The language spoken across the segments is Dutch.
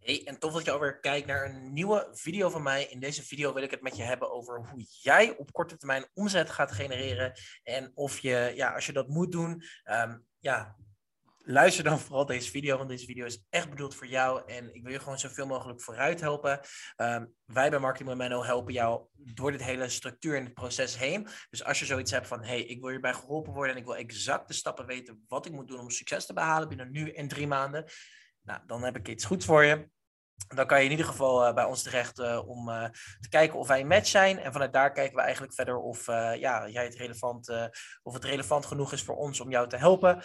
Hey, en tof dat je alweer kijkt naar een nieuwe video van mij. In deze video wil ik het met je hebben over hoe jij op korte termijn omzet gaat genereren. En of je, ja, als je dat moet doen, ehm, ja, luister dan vooral deze video, want deze video is echt bedoeld voor jou. En ik wil je gewoon zoveel mogelijk vooruit helpen. Ehm, wij bij Marketing Momento helpen jou door dit hele structuur en het proces heen. Dus als je zoiets hebt van, hey, ik wil hierbij geholpen worden en ik wil exact de stappen weten wat ik moet doen om succes te behalen binnen nu en drie maanden nou, dan heb ik iets goeds voor je. Dan kan je in ieder geval uh, bij ons terecht uh, om uh, te kijken of wij een match zijn. En vanuit daar kijken we eigenlijk verder of, ja, jij het relevant, of het relevant genoeg is voor ons om jou te helpen.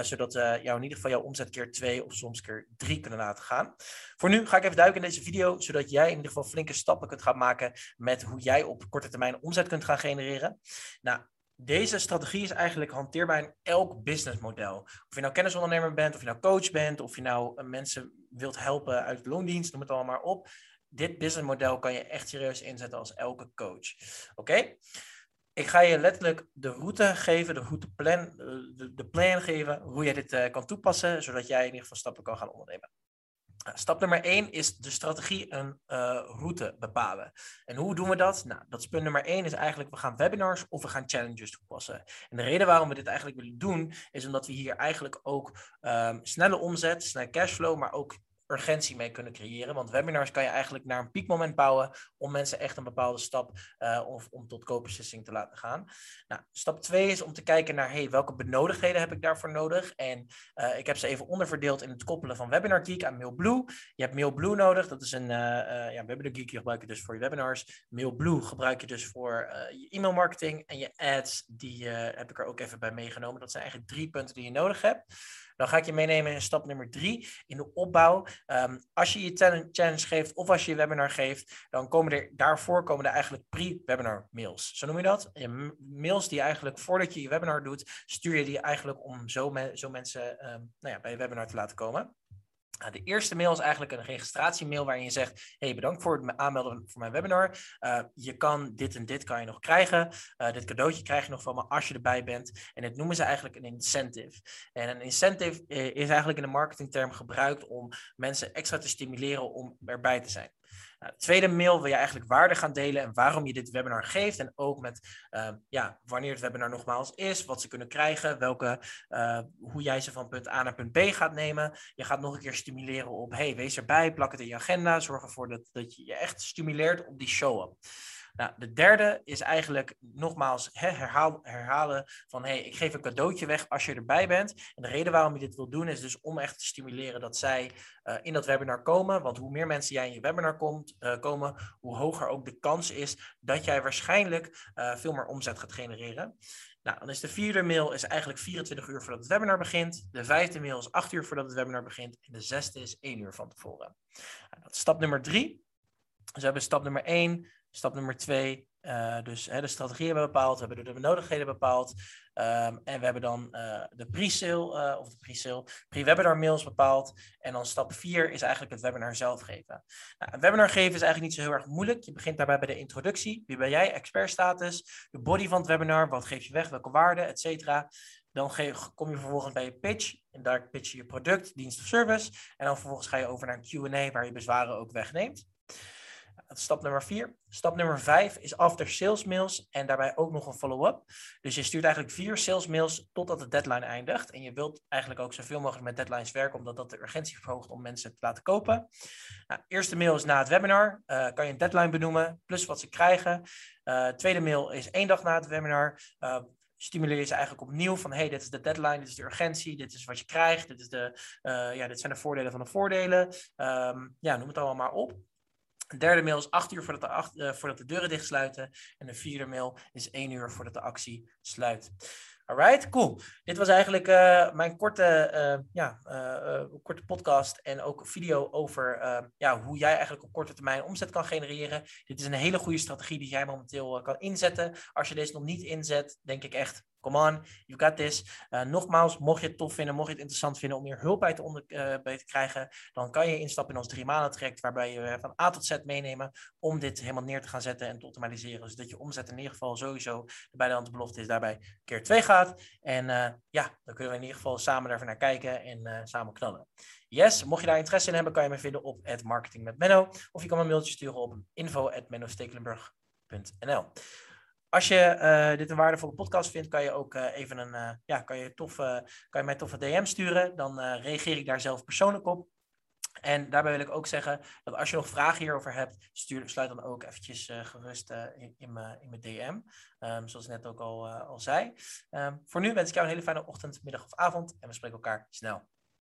zodat we jou in ieder geval jouw omzet keer twee of soms keer drie kunnen laten gaan. Voor nu ga ik even duiken in deze video, zodat jij in ieder geval flinke stappen kunt gaan maken met hoe jij op korte termijn omzet kunt gaan genereren. Nou, deze strategie is eigenlijk hanteerbaar in elk businessmodel. Of je nou kennisondernemer bent, of je nou coach bent, of je nou eh, mensen wilt helpen uit loondienst, noem het allemaal maar op. Dit businessmodel kan je echt serieus inzetten als elke coach. Oké? Ik ga je letterlijk de route geven, de routeplan, eh, de, de plan geven, hoe je dit uh, kan toepassen, zodat jij in ieder geval stappen kan gaan ondernemen. Stap nummer 1 is de strategie een uh, route bepalen. En hoe doen we dat? Nou, dat is punt nummer 1 is eigenlijk we gaan webinars of we gaan challenges toepassen. En de reden waarom we dit eigenlijk willen doen is omdat we hier eigenlijk ook um, snelle omzet, snelle cashflow, maar ook urgentie mee kunnen creëren. Want webinars kan je eigenlijk naar een piekmoment bouwen om mensen echt een bepaalde stap uh, of om tot koopbeslissing te laten gaan. Nou, stap 2 is om te kijken naar hey, welke benodigdheden heb ik daarvoor nodig. En uh, ik heb ze even onderverdeeld in het koppelen van Webinar Geek aan MailBlue. Je hebt MailBlue nodig, dat is een uh, ja, Webinar Geek, gebruik je dus voor je webinars. MailBlue gebruik je dus voor je e-mail marketing en je ads, die heb ik er ook even bij meegenomen. Dat zijn eigenlijk drie punten die je nodig hebt. Dan ga ik je meenemen in stap nummer drie, in de opbouw. Um, als je je challenge geeft of als je je webinar geeft, dan komen er daarvoor komen er eigenlijk pre-webinar mails. Zo noem je dat? Mails die eigenlijk voordat je je webinar doet, stuur je die eigenlijk om zo, zo mensen um, nou ja, bij je webinar te laten komen. Nou, de eerste mail is eigenlijk een registratiemail waarin je zegt: Hey, bedankt voor het aanmelden voor mijn webinar. Uh, je kan dit en dit kan je nog krijgen. Uh, dit cadeautje krijg je nog van me als je erbij bent. En dit noemen ze eigenlijk een incentive. En een incentive eh, is eigenlijk in de marketingterm gebruikt om mensen extra te stimuleren om erbij te zijn. Nou, de tweede mail wil je eigenlijk waarde gaan delen en waarom je dit webinar geeft. En ook met uh, ja, wanneer het webinar nogmaals is, wat ze kunnen krijgen, welke, uh, hoe jij ze van punt A naar punt B gaat nemen. Je gaat nog een keer stimuleren op, hey, wees erbij, plak het in je agenda, zorg ervoor dat, dat je je echt stimuleert op die show-up. Nou, de derde is eigenlijk nogmaals herhaal, herhalen van hey, ik geef een cadeautje weg als je erbij bent. En de reden waarom je dit wil doen is dus om echt te stimuleren dat zij uh, in dat webinar komen. Want hoe meer mensen jij in je webinar komt, uh, komen, hoe hoger ook de kans is dat jij waarschijnlijk uh, veel meer omzet gaat genereren. Nou, dan is de vierde mail is eigenlijk 24 uur voordat het webinar begint. De vijfde mail is 8 uur voordat het webinar begint. En de zesde is 1 uur van tevoren. Nou, dat is stap nummer drie. Dus we hebben stap nummer 1, Stap nummer twee, uh, dus hè, de strategie hebben we bepaald, we hebben de benodigdheden bepaald. Um, en we hebben dan uh, de pre-sale, uh, of de pre-sale, pre-webinar mails bepaald. En dan stap vier is eigenlijk het webinar zelf geven. Nou, een webinar geven is eigenlijk niet zo heel erg moeilijk. Je begint daarbij bij de introductie. Wie ben jij? Expertstatus. De body van het webinar. Wat geef je weg? Welke waarden? Et cetera. Dan kom je vervolgens bij je pitch. En daar pitch je je product, dienst of service. En dan vervolgens ga je over naar een Q&A waar je bezwaren ook wegneemt. Stap nummer vier. Stap nummer vijf is after sales mails en daarbij ook nog een follow-up. Dus je stuurt eigenlijk vier sales mails totdat de deadline eindigt. En je wilt eigenlijk ook zoveel mogelijk met deadlines werken, omdat dat de urgentie verhoogt om mensen te laten kopen. Nou, eerste mail is na het webinar. Uh, kan je een deadline benoemen, plus wat ze krijgen. Uh, tweede mail is één dag na het webinar. Uh, stimuleer je ze eigenlijk opnieuw van hey, dit is de deadline, dit is de urgentie, dit is wat je krijgt, dit, is de, ja, dit zijn de voordelen van de voordelen. Um, ja, noem het allemaal maar op. De derde mail is acht uur voordat de, uh, voordat de deuren dichtsluiten. En de vierde mail is één uur voordat de actie sluit. Alright, cool. Dit was eigenlijk uh, mijn korte, uh, ja, korte podcast en ook video over ja, hoe jij eigenlijk op korte termijn omzet kan genereren. Dit is een hele goede strategie die jij momenteel kan inzetten. Als je deze nog niet inzet, denk ik echt Come on, you got this. Uh, nogmaals, mocht je het tof vinden, mocht je het interessant vinden om hier hulp bij te, onder, uh, bij te krijgen, dan kan je instappen in ons drie maanden traject, waarbij we van A tot Z meenemen om dit helemaal neer te gaan zetten en te optimaliseren. Zodat je omzet in ieder geval sowieso de bijna belofte is daarbij keer twee gaat. En ja, dan kunnen we in ieder geval samen daarvoor naar kijken en samen knallen. Yes, mocht je daar interesse in hebben, kan je me vinden op het marketing met Menno. Of je kan me een mailtje sturen op info.mennostekelenburg.nl. Als je uh, dit een waardevolle podcast vindt, kan je ook uh, even een, uh, ja, kan je, kan je mij toffe DM sturen. Dan reageer ik daar zelf persoonlijk op. En daarbij wil ik ook zeggen dat als je nog vragen hierover hebt, stuur, sluit dan ook eventjes gerust in, in, mijn DM. Um, zoals ik net ook al, al zei. Um, voor nu wens ik jou een hele fijne ochtend, middag of avond. En we spreken elkaar snel.